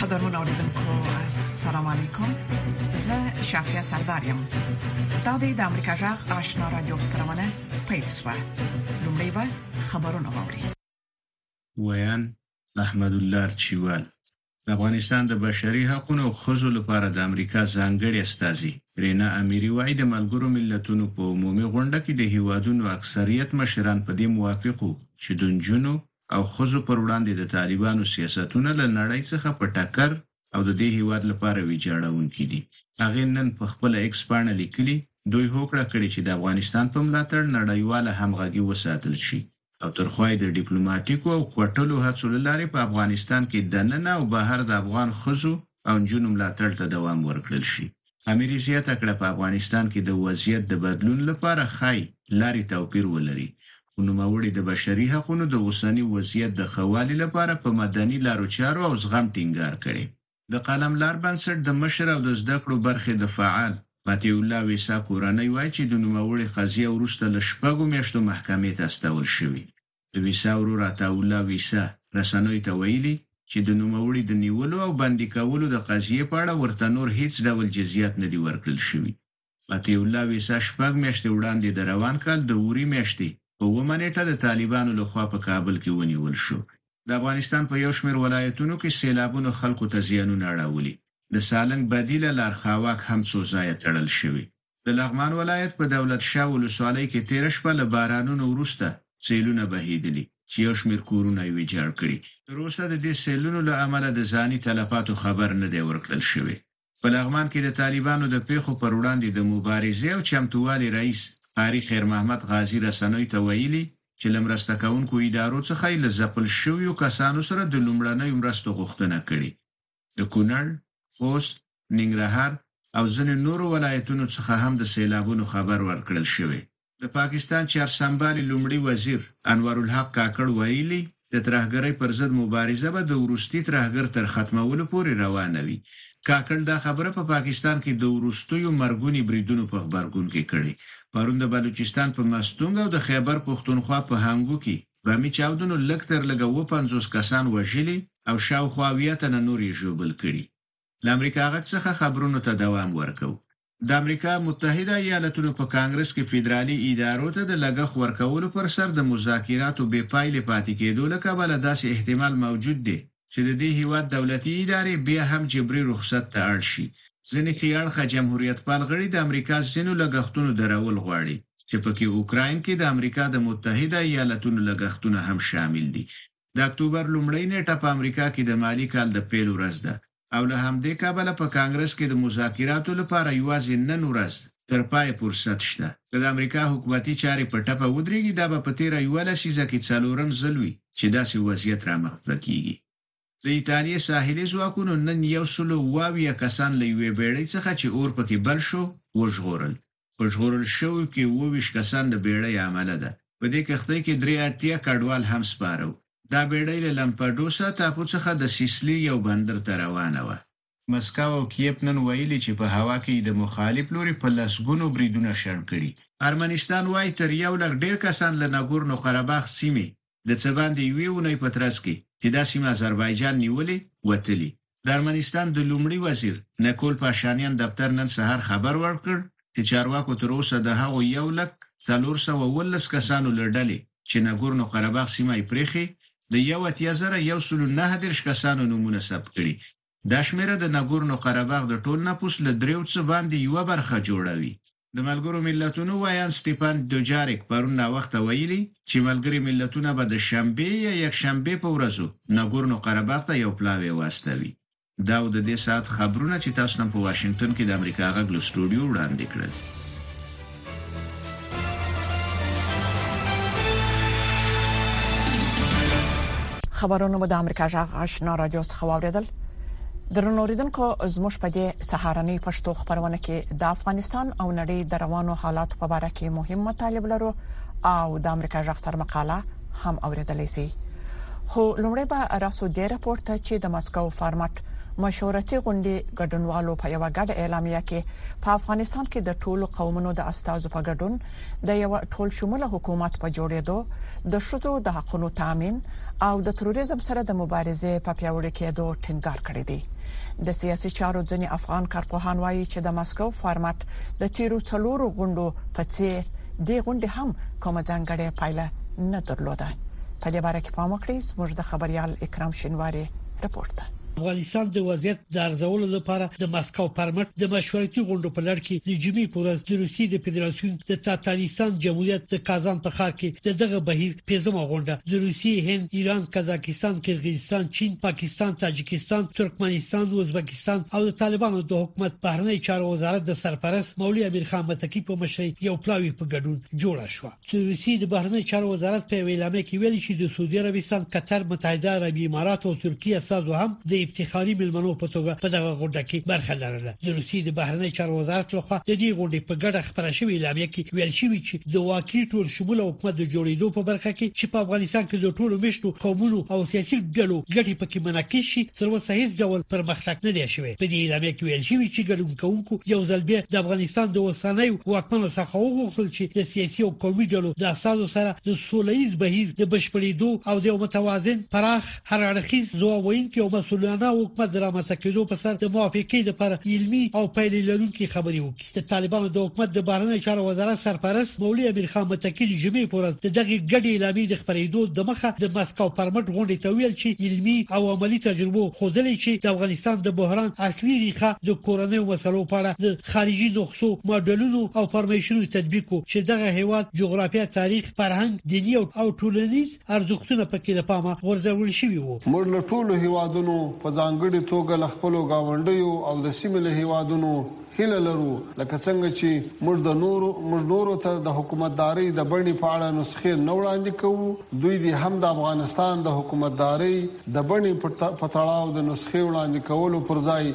قدرمن اوریدونکو السلام علیکم زه شافیا سردار یم دا د امریکا جغ آشنا رادیو خبرونه پیل شوه لومړی به خبرونه واوري ویان احمد الله چوال د افغانستان د بشري حقوقو او خزو لپاره د امریکا ځانګړي استاذي رینا اميري وایي د ملګرو ملتونو په عمومي غونډه کې د هیوادونو اکثریت مشران په دې موافقو چې د جنونو او ښځو پر وړاندې د طالبانو سیاستونه له نړۍ څخه په ټکر او د دې هېواد لپاره ویجاړونکي دي. هغې نن په خپله ایکس پاڼه لیکلي، دوی هوکړه کړې چې د افغانستان په ملاتړ نړیواله همغږي وساتل شي. او تر خوا یې د ډیپلوماټیکو او کوټلو هڅو له لارې په افغانستان کې دننه او بهر د افغان ښځو او نجونو ملاتړ ته دوام ورکړل شي. امیري زیاته کړه، په افغانستان کې د وضعیت د بدلون لپاره ښايي لارې توپیر ولري، خو نوموړې د بشري حقونو د اوسني وضعیت د ښه والي لپاره په مدني لارو چارو او زغم ټینګار کړی. د قلملار بنسټ د مشر او د زده کړو برخې د فعال، فتح الله ویسا کورنۍ وايي چې د نوموړې قضیه وروسته له شپږو میاشتو محکمې ته استول شوې د ویسه ورور عطاالله ویسه رسنیو ته ویلي چې د نوموړي د نیولو او بندي کولو د قضیې په اړه ورته نور هېڅ ډول جزییات نه دي ورکړل شوي. عطیالله ویسه شپږ میاشتې وړاندې د روان کال د وري میاشتې په اوومه نېټه د طالبانو له خوا په کابل کې ونیول شو. د افغانستان په یو شمېر ولایتونو کې سېلابونو خلکو ته زیانونه اړولي، د سالنګ بدیله لار خاواک هم څو ځایه تړل شوې. د لغمان ولایت په دولت شاه ولسوالۍ کې تېره شپه له بارانونو وروسته سېلونه بهېدلي چې یو شمېر کورونه یې ویجاړ کړي. تر اوسه د دې سېلونو له امله د ځاني تلفاتو خبر نه دی ورکړل شوی. په لغمان کې د طالبانو د پېښو پر وړاندې د مبارزې او چمتووالي رئیس قاري خیرمحمد غازي رسنیو ته ویلي چې له مرسته کوونکو ادارو څخه یې له ځپل شویو کسانو سره د لومړنیو مرستو غوښتنه کړې د کونړ، خوست، ننګرهار او ځینې نورو ولایتونو څخه هم د سېلابونو خبر ورکړل شوی. د پاکستان چارسمبالي لومړي وزیر انوارالحق کاکړ ویلي، د ترهګرۍ پر ضد مبارزه به د وروستي ترهګر تر ختمولو پورې روانه وي. کاکړ دا خبره په پاکستان کې د وروستیو مرګوني بریدونو په غبرګون کې کړې. پرون د بلوچستان په مستونګ او د خیبر پښتونخوا په هنګو کې بمي چاودنو لږ تر لږه اووه پنځوس کسان وژلي او شاوخوا اویا تنه نور یې ژوبل کړي. له امریکاغږ څخه خبرونو ته دوام ورکوو. دامریکا متحده ایالتونو په کانګرس کې فدرالي ادارو ته د لګښت ورکولو پر سر د مذاکراتو بې پایلې پاتې کیدو له کبله داسې احتمال موجود دی چې د دې هېواد دولتي ادارې بیا هم جبري رخصت ته اړ شي. ځینې ښي اړخه جمهوریتپال غړي د امریکا ځینو لګښتونو درول غواړي، چې په کې اوکراین کې د امریکا د متحده ایالتونو لګښتونه هم شامل دي. د اکتوبر لومړۍ نېټه په امریکا کې د مالي کال د پیل ورځ ده او له همدې کبله په کانګرس کې د مذاکراتو لپاره یوازې نن ورځ تر پایه فرصت شته. که د امریکا حکومتي چارې په ټپه ودریږي، دا به په تیره یوه لسیزه کې څلورم ځل وي چې داسې وضعیت رامخته کیږي. د ایټالیې ساحلي ځواکونو نن یو سل او اووه اویا کسان له یوې بیړۍ څخه چې اور په کې بل شو، وژغورل. په ژغورل شویو کې اووه ویشت کسان د بیړۍ عمله ده. په دې کښتۍ کې درې اتیا کډوال هم سپاره وو. دا بیړۍ له لمپډوسا ټاپو څخه د سیسلي یو بندر ته روانه وه. مسکو او کییف نن ویلي چې په هوا کې یې د مخالف لوري په لسګونو بریدونه شنډ کړي. ارمنستان وايي تر یو لک ډېر کسان له نګورنو قره باغ سیمې د څه باندې یوې اونۍ په ترڅ کې چې دا سیمه اذربایجان نیولې، وتلي. د ارمنستان د لومړي وزیر نکول پاشانیان دفتر نن سهار خبر ورکړ چې چارواکو تر اوسه د هغو یو لک څلور سوه اوولس کسانو له ډلې چې نګورنو قره باغ سیمه یې پرېښې، د یو اتیا زره یو سلو نهه دېرش کسانو نومونه ثبت کړي. دا شمېره د نګورنو قره باغ د ټول نفوس له درېو څه باندې یوه برخه جوړوي. د ملګرو ملتونو ویاند ستیفان دوجاریک پرون ناوخته ویلي، چې ملګري ملتونه به د شنبې یا یکشنبې په ورځو نګورنو قره باغ ته یو پلاوی واستوي. دا و د دې ساعت خبرونه چې تاسو ته په واشنګټن کې د امریکا غږ له سټوډیو وړاندې کړل. خبرونه مو د امریکا جغ آشنا رادیو څخه واوریدل درنو ریدونکو زموږ په دې سهارنۍ پښتو خبرونه کې د افغانستان او نړۍ د روانو حالات په اړه کې مهم مطالب لرو او د امریکا جغ سر مقاله هم اوریدلای شئ خو لومړی به راسو د راپورټ ته چې د مسکو فارمټ مشورتي غونډې ګډونوالو په یو غډ اعلامیه کې په افغانستان کې د ټولو قومونو د استادو په ګډون د یو ټول شموله حکومت په جوړېدو د شذو د حقونو تامین او د تروریزم سره د مبارزې په پیاوړي کېدو ټینګار کړی دی د سیاسي چارو ځنې افغان کارپوهان وایي چې د مسکو فارمټ د تیرو څلورو غونډو په څیر دې غونډې هم کوم ځانګړې پایله نه درلوده په دې باره کې پام وکړئ زموږ د خبريال اکرام شینواری رپورت ده افغانستان د وضعیت د ارزولو لپاره د مسکو پرمټ د مشورتي غونډو په لړ کې د جمعې پر ورځ د روسیې د فدراسیون د تاتاریستان جمهوریت د کازان په ښار کې د دغه بهیر پېزمه غونډه د روسیې هند ایران قزاقستان قرغیزستان چین پاکستان تاجکستان ترکمنستان ازبکستان پاکستان او د طالبانو د حکومت بهرنی چارو وزارت د سرپرست مولوی امیر خان متقی په مشرۍ یو پلاوی په ګډون جوړه شو چې روسي د بهرنی چارو وزارت په اعلامیه کې ویل چې د سعودي عربستان قطر متحده عربي امارات او ترکیه استادو هم د افتخاري ملمنو په توګه په دغه غونډه کې برخه لرله د روسي د بهرنی چارو وزارت لخوا د دې غونډې په ګډه خبره شوې اعلامیه کې ویل شوی چې د واقعي ټول شموله حکومت د جوړېدو په برخه کې چې په افغانستان کې د ټولو مشتو قومونو او سیاسي ډلو ګټې پکې منعکس شي تر اوسه هیڅ ډول پرمختګ نه دی شوی په دې اعلامیه کې ویل شوی چې ګډون کوونکو یو ځل بیا د افغانستان د اوسنیو واکمنو څخه وغوښتل چې د سیاسي او قومي ډلو د اساسو سره د سولهییز بهیر د بشپړېدو او د متوازن پراخ هر اړخیز ځواب ویونکي او مسؤلانه حکومت د رامنځته کېدو په سر د موافقې لپاره علمي او پایلې لرونکي خبرې وکړي د طالبانو د حکومت د بهرنیو چارو وزارت سرپرست مولوي امیر خان متقي د جمعې په ورځ د دغه ګډې اعلامیې د خبرېدو د مخه د مسکو پرمټ غونډې ته ویل چې علمي او عملی تجربو خودلې چې د افغانستان د بحران اصلي ریښه د کورنیو مسلو په اړه د خارجي نقصو ماډلونو او فرمایشونو تطبیق چې دغه هیواد جغرافیا تاریخ فرهنګ دینی او ټولنیز ارزښتونه په کې له پامه غورځول شوي وو. موږ له ټولو هېوادونو، په ځانګړي توګه له خپلو ګاونډیو او د سیمې له هېوادونو هیله لرو، لکه څنګه چې موږ د نورو، موږ نورو ته د حکومتدارۍ د بڼې په اړه نسخې نه وړاندې کوو، دوی دې هم د افغانستان د حکومتدارۍ د بڼې په تړاو د نسخې وړاندې کولو پر ځای،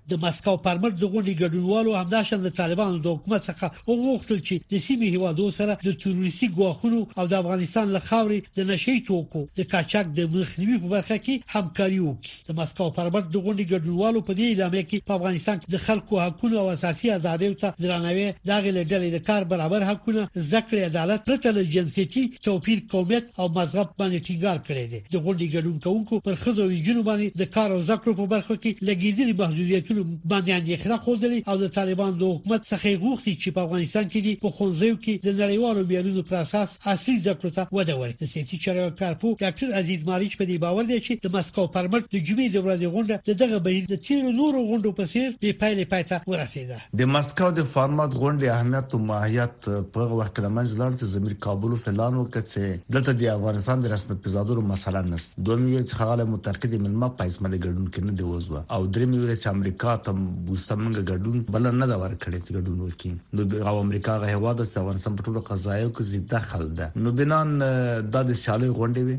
د مسکو پرمټ د غونډې ګډونوالو همداشان د طالبانو د حکومت څخه وغوښتل چې د سیمې هیوادو سره د تروریستي ګواښونو او د افغانستان له خاورې د نشه یي توکو د قاچاق د مخنیوي په برخه کې همکاري وکړي د مسکو پرمټ د غونډې ګډونوالو په دې اعلامیه کې په افغانستان کې د خلکو حقوقو او اساسي ازادیو ته درناوی د هغې له ډلې د کار برابر حقونه زده کړې عدالت پرته له جنسیتي توپیر قومیت او مذهب باندې ټینګار کړی دی د غونډې ګډون کوونکو پر ښځو او نجونو باندې د کار او زده کړو په برخو کې لګېدلي محدودیتونو باندې اندېښنه ښودلې او د طالبانو د حکومت څخه یې غوښتي چې په افغانستان کې دې په ښوونځیو کې د نړیوالو معیارونو پر اساس عصري زده کړو ته وده ورکړي د سیاسي چارو کارپوه ډاکټر عزیز ماریچ په دې باور دی چې د مسکو پر مټ د جمعې د ورځې غونډه د دغه بهیر د تیرو نورو غونډو په څیر بې پایلې پای ته ورسېده د مسکو د فارمات غونډې اهمیت او ماهیت په هغه وخت کې له منځه لاړ چې زمیر کابل فلان وکړ چې دلته د افغانستان د رسمیت پېژندلو مسله نشته. دومې ویل چې ښاغلی متقي د مېلمه په حیث ملې ګډون کې نه دی عضو او درېمې ویل چې امریکا ته وروسته موږ ګډون بلنه نه ده ورکړې چې ګډون وکړي نو او امریکا هغه هېواد چې د افغانستان په ټولو قضایو کې ذي دخل ده نو بنان دا د سیالۍ غونډې وې.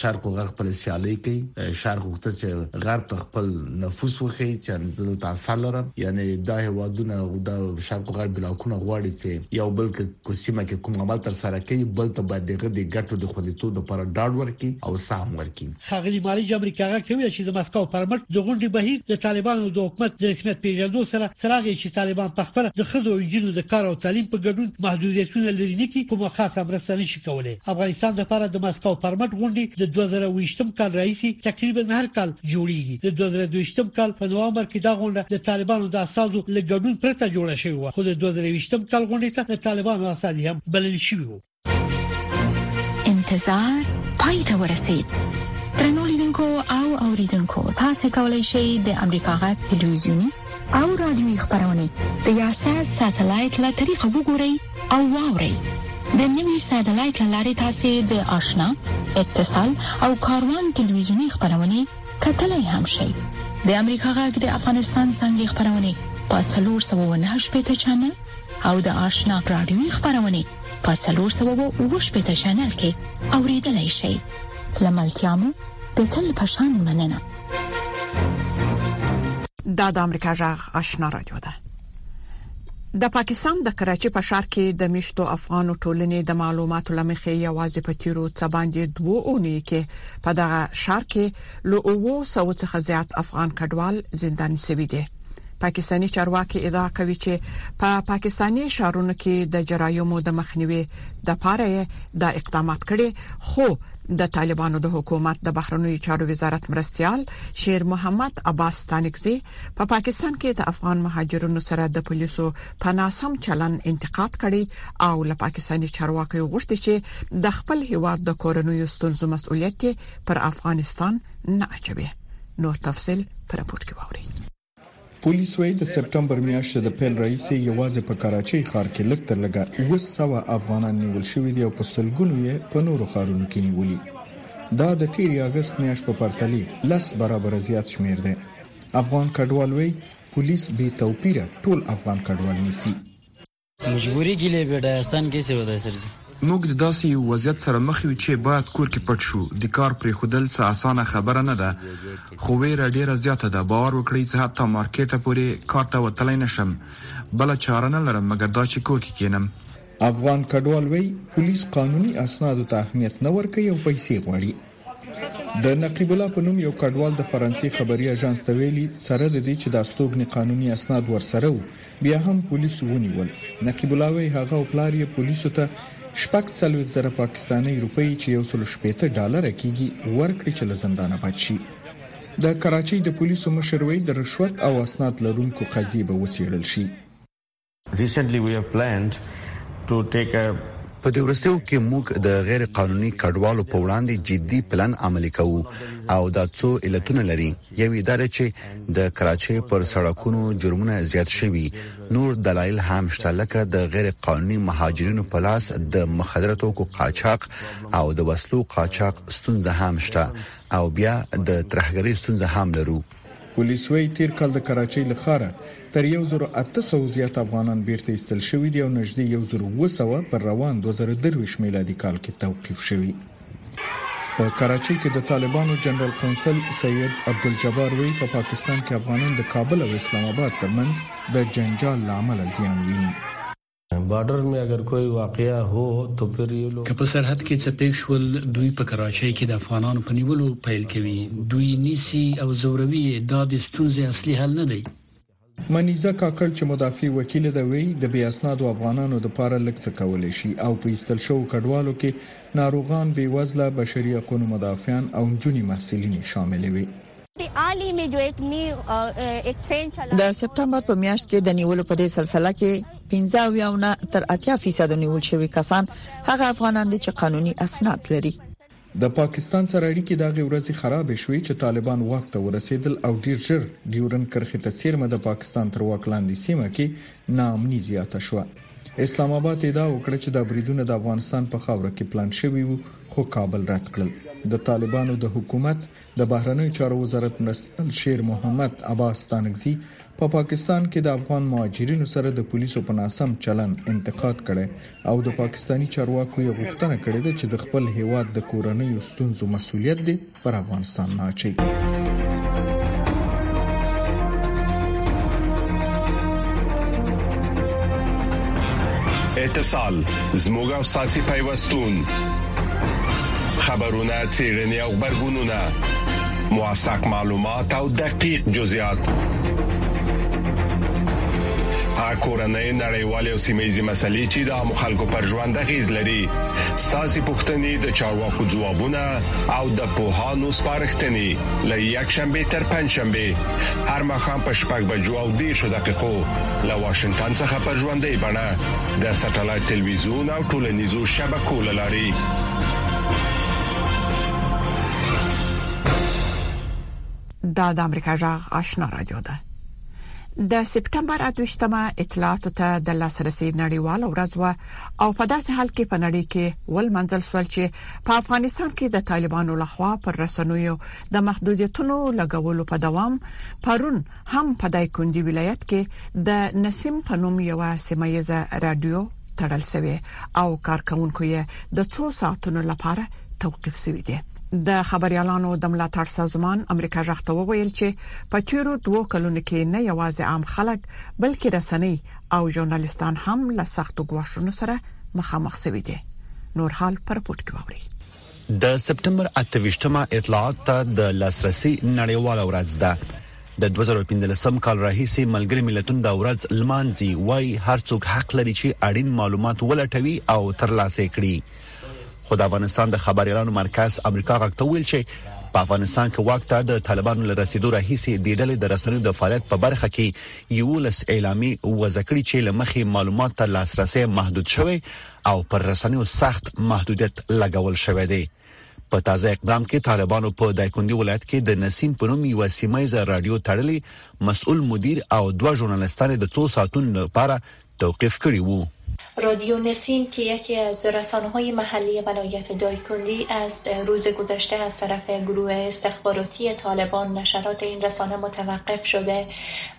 شرق او غرب خپل سیالي کوي شرق وخت چې غرب ته خپل نفوس وخی چې زه ته اثر لرم یعنی دا هوادونه او دا شرق او غرب بلاکونه غواړي چې یو بل کې سیمه کې کوم عمل تر سره کوي بل ته باید دغه د ګټو د خوندیتوب لپاره ډاډ ورکړي او سهم ورکړي خغلی مالی جمع کاغه کوي چې د مسکو پر مټ د غونډې بهیر د طالبانو د حکومت د رسمیت پیژندو سره سراغي چې طالبان په خپل د خزو او جنو د کار او تعلیم په ګډون محدودیتونه لري نه کی کومه خاصه مرسته نشي کولای افغانستان لپاره د مسکو پرمټ غونډې د 2020م کال راهیسې تقریبا هر کال جوړیږي د 2020م کال په نوامبر کې دا غونډه د طالبانو د اساسو له ګډون پرته جوړه شوې و خو د 2020م کال غونډې ته د طالبانو اساس هم بلل شوی و انتظار پای ته ورسید ترنو لیدونکو او اوریدونکو تاسو کولی شئ د امریکا غا ټلویزیونی او رادیوي خبرونه د یاشر ساتلایت له طریقو وګورئ او واورئ د نوي سټلایټ لارې تاسو د آشنا اتصال او کاروان ټلویزیونی خبرونه کتلای هم شئ د امریکا غږ د افغانستان څنګه خبرونه په 398 چنل او د آشنا رادیو خبرونه په 398 چنل کې اوریدلای شئ لملتيامو د تل پشان مننه دا د امریکا غږ آشنا رادیو ده د پاکستان د کراچۍ په ښار کې د میشتو افغانو ټولنې د معلوماتو لمخې یوازې په تیرو څه باندې دوه اونۍ کې په دغه ښار کې له 900 څخه زیات افغان کډوال زنداني شوي دي پاکستاني چارواکي ادعا کوي چې په پا پاکستاني شهرونو کې د جرایمو د مخنیوي د پاره د اقدامات کړي خو د طالبانو د حکومت د بهرنیو چارو وزارت مرستيال شیر محمد عباس ستانکزي په پاکستان کې د افغان مهاجرونو سره د پولیسو په ناسم چلن انتقاد کړي او له پاکستاني چارواکو غوښتي چې د خپل هیواد د کورنوي ستونزو مسؤلیت پر افغانستان نه اچوي نو تفصيل پر راپور کې ووري پولیس وایي د سپټمبر میاشتې د پیل راهیسې یوازې په کراچۍ ښار کې لږ تر لږه اووه سوه افغانان نیول شوي دي او په سلګونو یې په نورو ښارونو کې نیولي دا د تیرې اګست میاشت په پرتله لس برابره زیات شمیر دی افغان کډوال وی پولیس بی توپیره ټول افغان کډوال نیسی. مجبوري کې لې بېډای اسان کیسې وتای سر جي. موږ د داسې یو وضعیت سره مخ یو چې باید کور کې پټ شو د کار پریښودل څه اسانه خبره نه ده خو ویره ډیره زیاته ده باور وکړئ زه حتی مارکیټه پورې کار ته وتلی نشم بله چاره نه لرم مګر دا چې کور کې کینم. افغان کډوال وی پولیس قانوني اسنادو ته اهمیت نه ورکوي او پیسې غواړي. د نقیب الله په نوم یو کډوال د فرانسې خبري اژانس ته ویلي، سره د دې چې د استوګنې قانوني اسناد ورسره وو، بیا هم پولیسو ونیول. نقیب الله وایي، هغه او پلار یې پولیسو ته شپږ څلوېښت زره پاکستانۍ روپۍ چې یو سل شپېته ډالره کېږي، ورکړې چې له زندانه بچ شي. د کراچۍ د پولیسو مشر وایي، د رشوت او اسناد لرونکو قضیې به وڅېړل شي. Recently we have planned to take a په دې ورستیو کې موږ د غیر قانوني کډوالو په وړاندې جدي پلان عملي کوو او دا څو علتونه لري یو دا چې د کراچۍ پر سړکونو جرمونه زیات شوي نور دلایل هم شته لکه د غیر قانوني مهاجرینو په لاس د مخدره توکو قاچاق او د وسلو قاچاق ستونزه هم شته او بیا د ترهګرۍ ستونزه هم لرو پولیس وایي تیر کال د کراچۍ له ښاره تر یو زر او اته سوه زیات افغانان بیرته ایستل شوي دي او نږدې یو زر اووه سوه پر روان دوه زره درویشت میلادي کال کې توقیف شوي. په کراچۍ کې د طالبانو جنرال قونسل سید عبدالجبار وایي په پاکستان کې افغانان د کابل او اسلام اباد ترمنځ د جنجال له امله زیان ویني. بارډر مې اگر کوئی واقعیا هو تو پھر یې لو که په سرحد کې څه پېښ شول دوی په کراچۍ کې د افغانانو په نیولو پیل کوي دوی نیسی او زوروي دا د ستونزې اصلي حل نه دی منیزه کاکړ چې مدافع وکیل ده وی د بې اسنادو افغانانو لپاره لږ څه کولی شي او په ایستل شوو کډوالو کې ناروغان، بې وزله، بشري حقونو مدافعان او نجونې محصلینې شاملې وي. د سپټمبر په میاشت کې د نیولو په دې سلسله کې 15 او نه تر 80 فیصد نیول شوی کسان هغه افغانان دي چې قانوني اسناد لري. د پاکستان سره اړیکې د هغې ورځې خرابې شوې چې طالبان واک ته ورسېدل او ډېر ژر ډیورنډ کرښې ته څېرمه د پاکستان تر واک لاندې سیمه کې ناامني زیاته شوه. اسلام اباد ادعا وکړه چې دا بریدونه د افغانستان په خاوره کې پلان شوي وو، خو کابل رد کړل. د طالبانو د حکومت د بهرنیو چارو وزارت مرستیال شیر محمد عباس ستانکزي په پا پاکستان کې د افغان مهاجرینو سره د پولیسو په ناسم چلن انتقاد کړي او د پاکستاني چارواکو یې غوښتنه کړې ده چې د خپل هیواد د کورنیو ستونزو مسولیت دې پر افغانستان نه اچي اتصال زموږ او ساسي پیوستون خبرونه چیرنی غبرګونونه، موثق معلومات او دقیق جزئیات هغه کورنۍ نړیوالې او سیمه ییزې مسلې چې د عام خلکو پر ژوند غیز لري ساسي پښتنې د چارواکو ځوابونه او د پوهانو سپارښتنې ل یک شنبه تر پنځ شنبه هر مخام په شپږ بجو او دیر شو دقیقو ل واشنگټن څخه پر ژوندې بڼه د سټلایټ ټلویزیون او ټولنیزو شبکو لاري دا د امریکا جغ آشنا رادیو ده د سپټمبر 28مه اطلاعاتو ته د لاسرسي نړیوال ورځ و او په داسې حال کې په نړۍ کې ول منځل سول چې په افغانستان کې د طالبانو لخوا پر رسنیو د محدودیتونو لګولو په دوام پرون هم په دایکندي ولایت کې د نسیم په نوم یو سیمه ییزه رادیو تړل شوې او کارکونکو یې د څو ساعتونو لپاره توقيف شوې دي د خبريالانو د ملاتړ سازمان امریکا ژغته وویل چې په تیرو دوو کلونو کې نه یوازې عام خلک بلکې رسنۍ او ژورنالستان هم له سختو ګواښونو سره مخامخ شوي دي نور حال پر پورت کې ووري د سپټمبر اته ویشت مه اطلاعات ته د لاسرسي نړیواله ورځ ده د 2015 کال راهیسې ملګری ملتونه دا ورځ لمانځي وای هرڅوک حق لري چې اړین معلومات ولټوي او ترلاسه کړي خو د افغانستان د خبريالانو مرکز امریکا غاکته ویل چې په افغانستان کې واک ته د طالبانو له رسیدو راهیسې د ډلې د رسنیو د فعالیت په برخه کې یو لس اعلامي وځکړي چې لمخې معلومات ته لاسرسي محدود شوی او پر رسنیو سخت محدودیت لګول شوی دی په تازه اقدام کې طالبانو په دایکندي ولایت کې د نسیم په نوم یو سیمه ییزه رادیو تړلې مسؤل مدیر او دوه ژورنالیستان د څو ساعتونو لپاره توقیف کړي وو رادیو نسیم که یکی از رسانه های محلی ولایت دایکندی است روز گذشته از طرف گروه استخباراتی طالبان نشرات این رسانه متوقف شده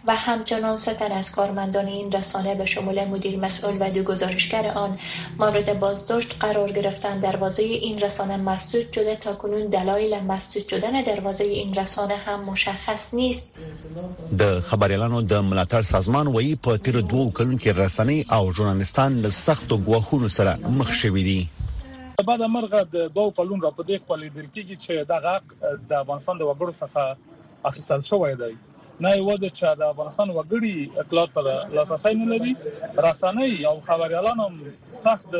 و همچنان سه تن از کارمندان این رسانه به شمول مدیر مسئول و دو گزارشگر آن مورد بازداشت قرار گرفتند دروازه این رسانه مسدود شده تاکنون دلایل مسدود شدن دروازه این رسانه هم مشخص نیست. د خبریالانو د ملاتړ سازمان وایي په تیرو دوو کلونو کې رسنۍ او ژورنالیستان له سختو ګواښونو سره مخ شوي دي. له بده مرغه د دوو کلونو راپدیخوا لیدل کیږي چې دغه حق د افغانستان د وګړو څخه اخیستل شوی دی. نه یوازې چې د افغانستان وګړي اطلاعات ته لاسرسی نه لري رسنۍ او خبريالان هم سخت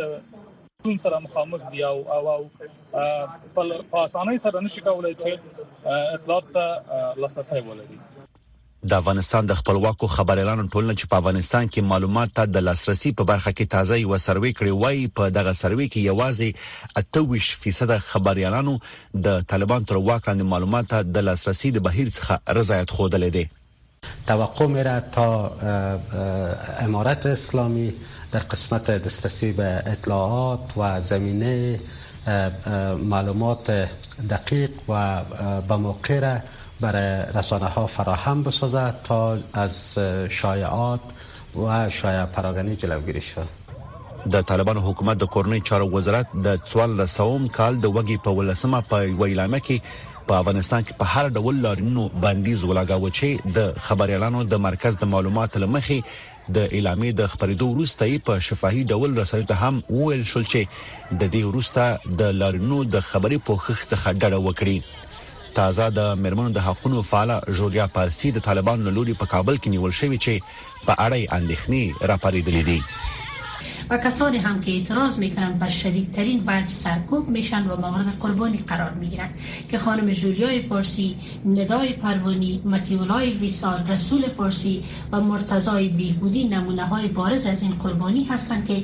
ستون سره مخامخ دي او او په اسانۍ سره نشي کولای چې اطلاعات ته لاسرسی ولري د افغانستان د خپلواکو خبريالانو ټولنه چې په افغانستان کې معلومات ته د لاسرسي په برخه کې تازه یو سروې کړې وای په دغه سروې کې یوازې 28% خبريالانو د طالبان تر واک لاندې معلومات ته د لاسرسي د بهیر څخه رضایت خودلې دي توقع میره تا امارت اسلامی در قسمت دسترسی به اطلاعات و زمینه معلومات دقیق و به موقع را برای رسانه ها فراهم بسازه تا از شایعات وه شایا پراګنی جلوګیری شو. د طالبانو حکومت د کورنۍ چارو وزارت د څوارلسوم کال د وږي په ولسمه په یو اعلامیه کې په افغانستان کې په هر ډول لارینونو بندیز ولاګاوه چې د خبريالانو د مرکز د معلوماتو لمخې د اعلامیې د خبرېدو وروسته یې په شفاهي ډول رسنیو ته هم وویل شول چې د دې وروسته د لارینونو د خبري پوښښ څخه ډډه وکړي تازه د مېرمنو د حقونو فعاله ژوریا پارسي د طالبانو له لوري په کابل کې نیول شوې چې په اړه یې اندېښنې راپارېدلې دي و کسانی هم که اعتراض می کنند به شدید ترین وجه سرکوب میشن و مورد قربانی قرار میگیرند که خانم جولیای پارسی ندای پروانی متیولای ویسار رسول پارسی و مرتضای بیهودی نمونه های بارز از این قربانی هستند که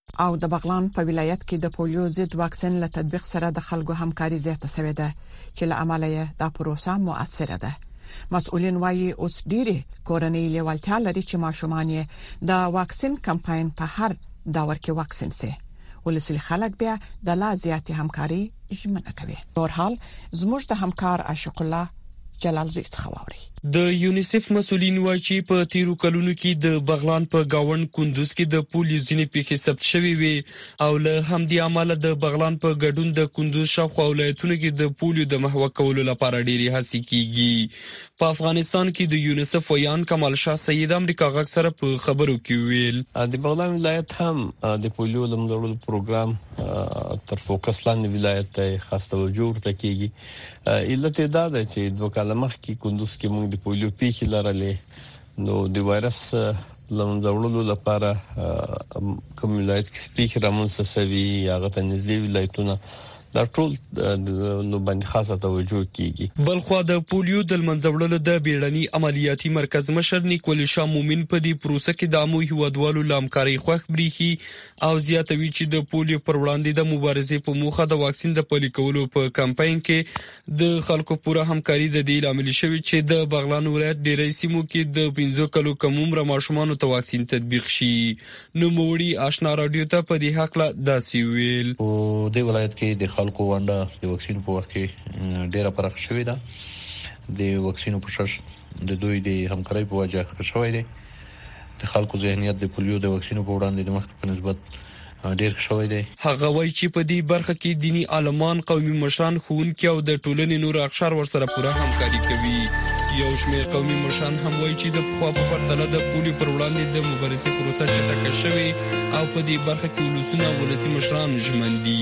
او د بغلان په ولایت کې د پولیو ضد واکسین له تطبیق سره د خلکو همکاري زیاته شوې ده چې له امله یې دا پروسه مؤثره ده مسؤلین وایي اوس ډېری کورنۍ لیوالتیا لري چې ماشومان یې د واکسین کمپاین په هر دور کې واکسین شي ولسي خلک بیا د لا زیاتې همکاري ژمنه کوي نور حال زموږ د همکار عاشق الله جلال زوی څخه واوري د یونیسف مسولین وایي چې په تیرو کلونو کې د بغلان په گاوند کندوز کې د پولیو ځینې پیښې ثبت شوې وي او له همدې امله د بغلان په ګډون د کندوز شاوخوا ولایتونو کې د پولیو د محوه کولو لپاره ډېرې هڅې کیږي په افغانستان کې د یونیسف ویان کمال شاه سید امریکا غږ سره په خبرو کې ویل د بغلان ولایت هم د پولیو لمدولو پروګرام تر فوکس لاندې ولایت ته خاص توجه ورته کیږي علت یې دا دی چې دوه کاله مخکې کندوز کې موږ د پولیو پیښې لرلې نو د وایرس لمنځه وړلو لپاره کوم ولایت کې سپیکر رامنځته شوی هغه ته نږدې ولایتونه دا ټول نو باندې خاصه توجه کیږي بلخوا د پولیو د منځوړلو د بیړني عملیاتي مرکز مشر نیکول شاه مومن په دې پروسه کې د عامو هیوادوالو لامکاري خوښ بریخي او زیاتوي چې د پولیو پر وړاندې د مبارزې په موخه د واکسین د پلي کولو په کمپاین کې د خلکو پوره همکاري د دې لامل شوې چې د بغلان ولایت ډیری سیمو کې د 15 کلو کم عمر ماشومانو ته واکسین تطبیق شي نو موړي آشنا رادیو ته په دې حق لا داسي ویل او د ولایت کې د خلکو ونده د واکسین په وخت کې ډیره پرخ شوې ده د واکسینو پروسس د دوی د همکارۍ په وجه ښه شوی دی د خلکو ذهنیت د پولیو د واکسینو په وړاندې د مخکې په نسبت ډېر ښه شوی دی. هغه وایي چې په دې برخه کې دیني عالمان، قومي مشران، ښوونکي او د ټولنې نور اقشار ورسره پوره همکاري کوي. یو شمېر قومي مشران هم وایي چې د پخوا په پرتله د پولیو پر وړاندې د مبارزې پروسه چټکه شوې او په دې برخه کې ولسونه او ولسي مشران ژمن دي.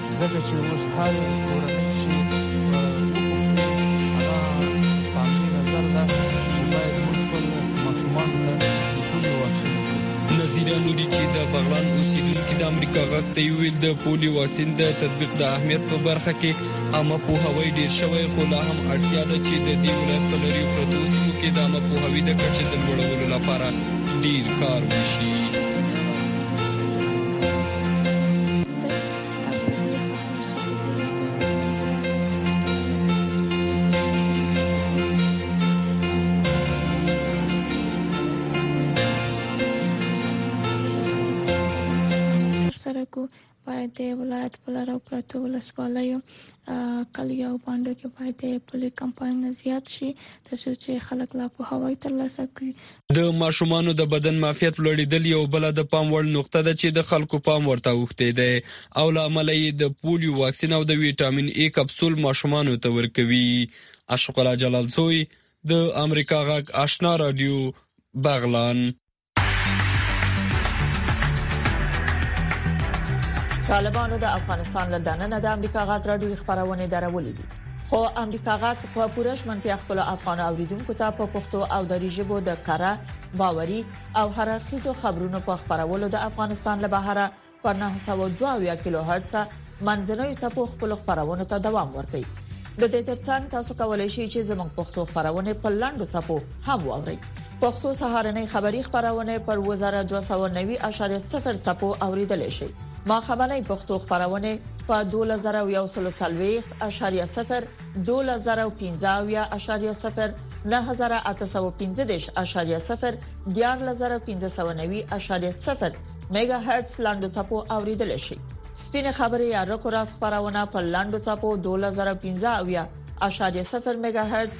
ځکه چې اوس هر کورنۍ چې نذیره نوري چې د بغلان اوسیدونکو د امریکا غږ ته ویل د پولي واکسین د تطبیق د اهمیت په برخه کې عامه پوهاوی ډیر شوی خو لا هم اړتیا ده چې د دې ولایت په لري پروتو سیمو کې د عامه پوهاوی د کچې د لوړولو لپاره ډیر کار وشي خلکو باید د ولایت په لارو پرتو ولسوالیو کلیو باندې کې باید پولیس کمپاین زیات شي ترڅو چې خلک لا په هوای تر لاسه کړي د ماشومانو د بدن معافیت لوړېدل یو بل د پام وړ نقطه ده چې د خلکو پام ورته اوښتی دی او له امله یې د پولیو واکسین او د ویټامین ای کپسول ماشومانو ته ورکوي اشرف الله جلال زوی د امریکا غږ آشنا رادیو بغلان طالبانو د افغانستان له دننه د امریکا غږ راډیو خبرونه درولې دي خو امریکا غږ په پوره ژمنتیا خپل افغان اوریدونکو ته په پښتو او دری ژبه د کره باوري او هر اړخیزو خبرونو په خبرولو د افغانستان له بهره پر 902 کیلو هرتز منځنوي سپو خپل خبرونه ته دوام ورکړي د دې ترڅنګ تاسو کولای شئ چې زموږ پښتو خبرونه په لاندو سپو هم واورئ پښتو سهارنۍ خبری خبرونه پر وزاره 290.0 څپو اوریدل شي ما خبرنۍ پښتو خبرونه په 2140.0 2015.0 میگا هرتز لاندو څپو اوریدل شي سپینه خبري یا رکو راست خبرونه په لاندو څپو 2015.0 میگا هرتز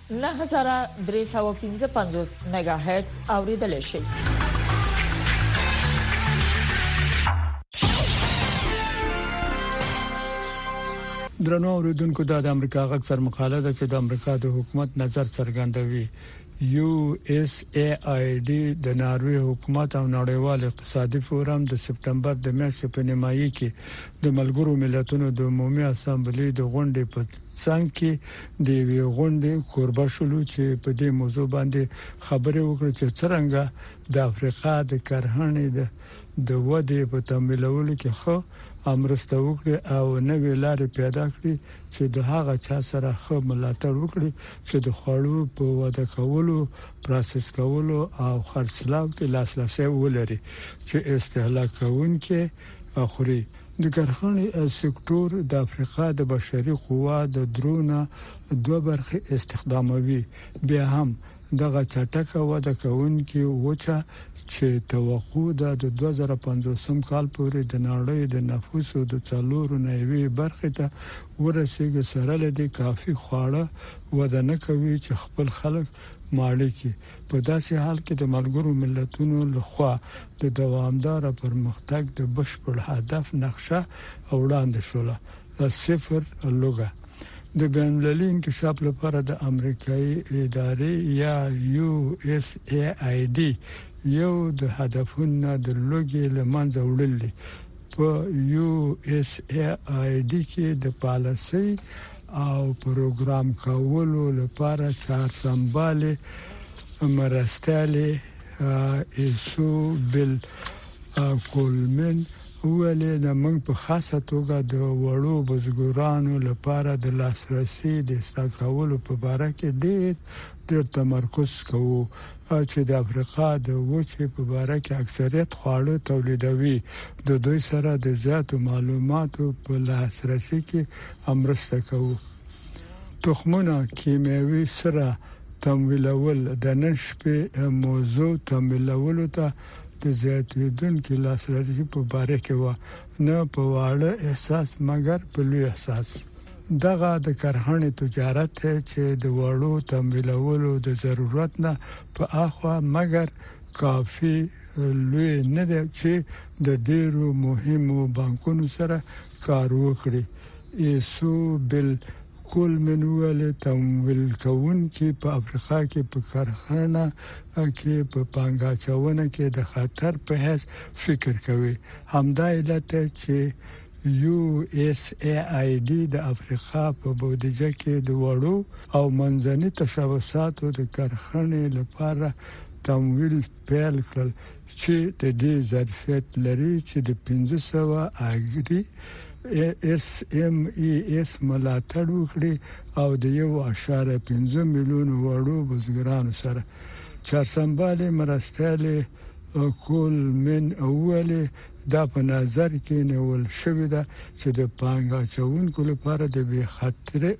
نهه زره درې سوه پنځه پنځوس ميګا هرتز اوریدلای شئ. درنو اوریدونکو دا د امریکا غږ سر مقاله ده چې د امریکا د حکومت نظر څرګندوي یو اس ای آی ډی د ناروی حکومت او نړیوال اقتصادي فورم د سپټمبر د میاشتې په نیمایي کې د ملګرو ملتونو د عمومي اسمبلی د غونډې په څنګ کې د یوې غونډې کوربه شولو چې په دې موضوع باندې خبرې وکړو چې څنګه د افریقا د کرهڼې د د ودې په تمویلولو کې خو امرسته وکړي او نوې لارې پیدا کړي چې د هغه چا سره خو ملاتړ وکړي چې د خوړو په وده کولو پروسس کولو او خرڅلاو کې لاسرسي ولري چې استهلاک کوونکي خوري د کرهڼې سکتور د افریقا د بشري قوا د درو نه دوه برخې استخداموي، بیا هم دغه چټکه وده کوونکې وچه چې توقع ده د دوه زره پنځوسم کال پورې د نړۍ د نفوس د څلور نه یوې برخې ته ورسېږي، سره له دې کافي خواړه وده نه کوي چې خپل خلک ماړه کړي. په داسې حال کې د ملګرو ملتونو له خوا د دوامدار پرمختګ د بشپړ هدف نقشه وړاندې شوله صفر لوګه د بین المللي انکشاف لپاره د امریکایي ادارې یا یو اس ای آی ډي یو د هدفونو د لوګي لمنځه وړل دي په یو اس ای آی ډي کې د پالیسي او پروګرام کولو لپاره چهارسمبال مرستیال ایسو بیل کولمن وویل، موږ په خاصه توګه د وړو بزګرانو لپاره د لاسرسي د اصلاح کولو په باره کې ډېر ډېر تمرکز کوو چې د افریقا د وچې په باره کې اکثریت خواړه تولیدوي، د دوی سره د زیاتو معلوماتو په لاسرسي کې مرسته کوو تخمونه کیمیاوي سره تمویلول د نن شپې موضوع تمویلول ته د زیاتېدونکو لاسرسي په باره کې و نه په واړه احساس مګر په لوی احساس دغه د کرهڼې تجارت دی چې د وړو تمویلولو د ضرورت نه په اخوا مګر کافي لوی نه دی چې د ډیرو مهمو بانکونو سره کاروکړي ای سو بل کول من وویل تمویل کوونکي په افریقا کې په کرخنه کې په پانګاچونه کې د خطر په حیث فکر کوي همدا علت چې یو اس ای آی ډي د افریقا په بودیجه کې د وړو او منځني تشبثاتو د کرخنې لپاره تمویل پيل کړل چې د دې ظرفیت لري چې د 1500 اګري اس ام ای اس ملاتړ وکړي او د 1.5 میلیون وړو بزګرانو سره چارسمبالي مرستيالي کول من اولي دا په نظر کې نیول شوې ده چې د پانګه چوونکو لپاره د بې خطرې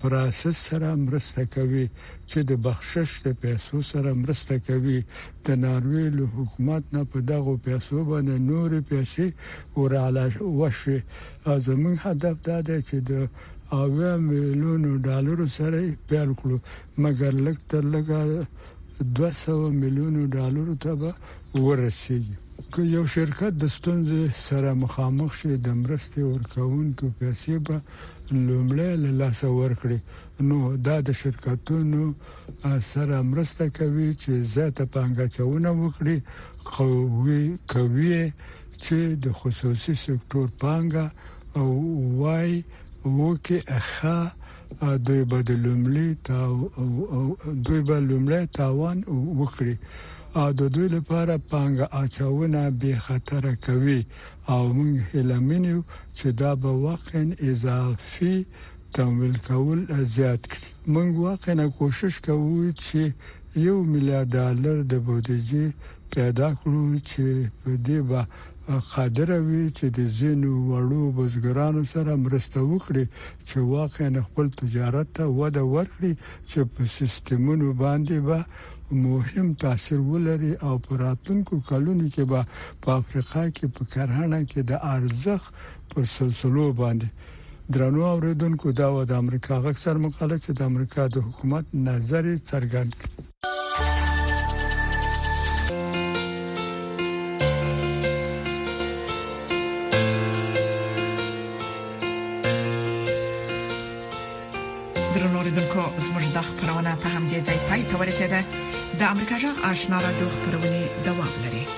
پراسس سره مرسته کوي چې د بخشش د پیسو سره مرسته کوي د ناروې له حکومت نه په دغه پیسو باندې نور پیسې وراله وشي زموږ هدف دا دی چې د اویا میلیون ډالر سره پیل کړو مګر لږ تر لږه 200 میلیون ډالر ته به ورسیږي که یو شرکت د ستونزې سره مخامخ شي د مرستې ورکوونکو پیسې به لومړی له لاسه ورکړي نو دا د شرکتونو سره مرسته کوي چې زیاته پانګه اچونه وکړي، قوي کوي یې چې د خصوصي سکټور پانګه او وای وو کې ښه دوی به د لومړي دوی به لومړی تاوان وکړي او د دوی لپاره پانګه اچونه بې خطره کوي. او موږ هیله من یو چې دا به واقعا اضافي تمویل کول زیات کړي. موږ واقعا کوشش کوو چې یو میلیارد ډالر د بودیجې پیدا کړو چې په دې به قادر وي چې د ځینو وړو بزګرانو سره مرسته وکړي چې واقعا خپل تجارت ته وده ورکړي چې په سیستمونو باندې به مهم تاثیر ولري او په راتلونکو کلونو کې به په افریقا کې په کرهڼه کې د ارزښت پر سلسلو باندې درنو اوریدونکو دا و د امریکا غږ سر مقاله چې د امریکا د حکومت نظر څرګند کړ درنوریدونکو زموږ د خبرونه په همدې ځای پای ته ورسیده د امریکا جغ آشنا را دوه خبرونه دوام لري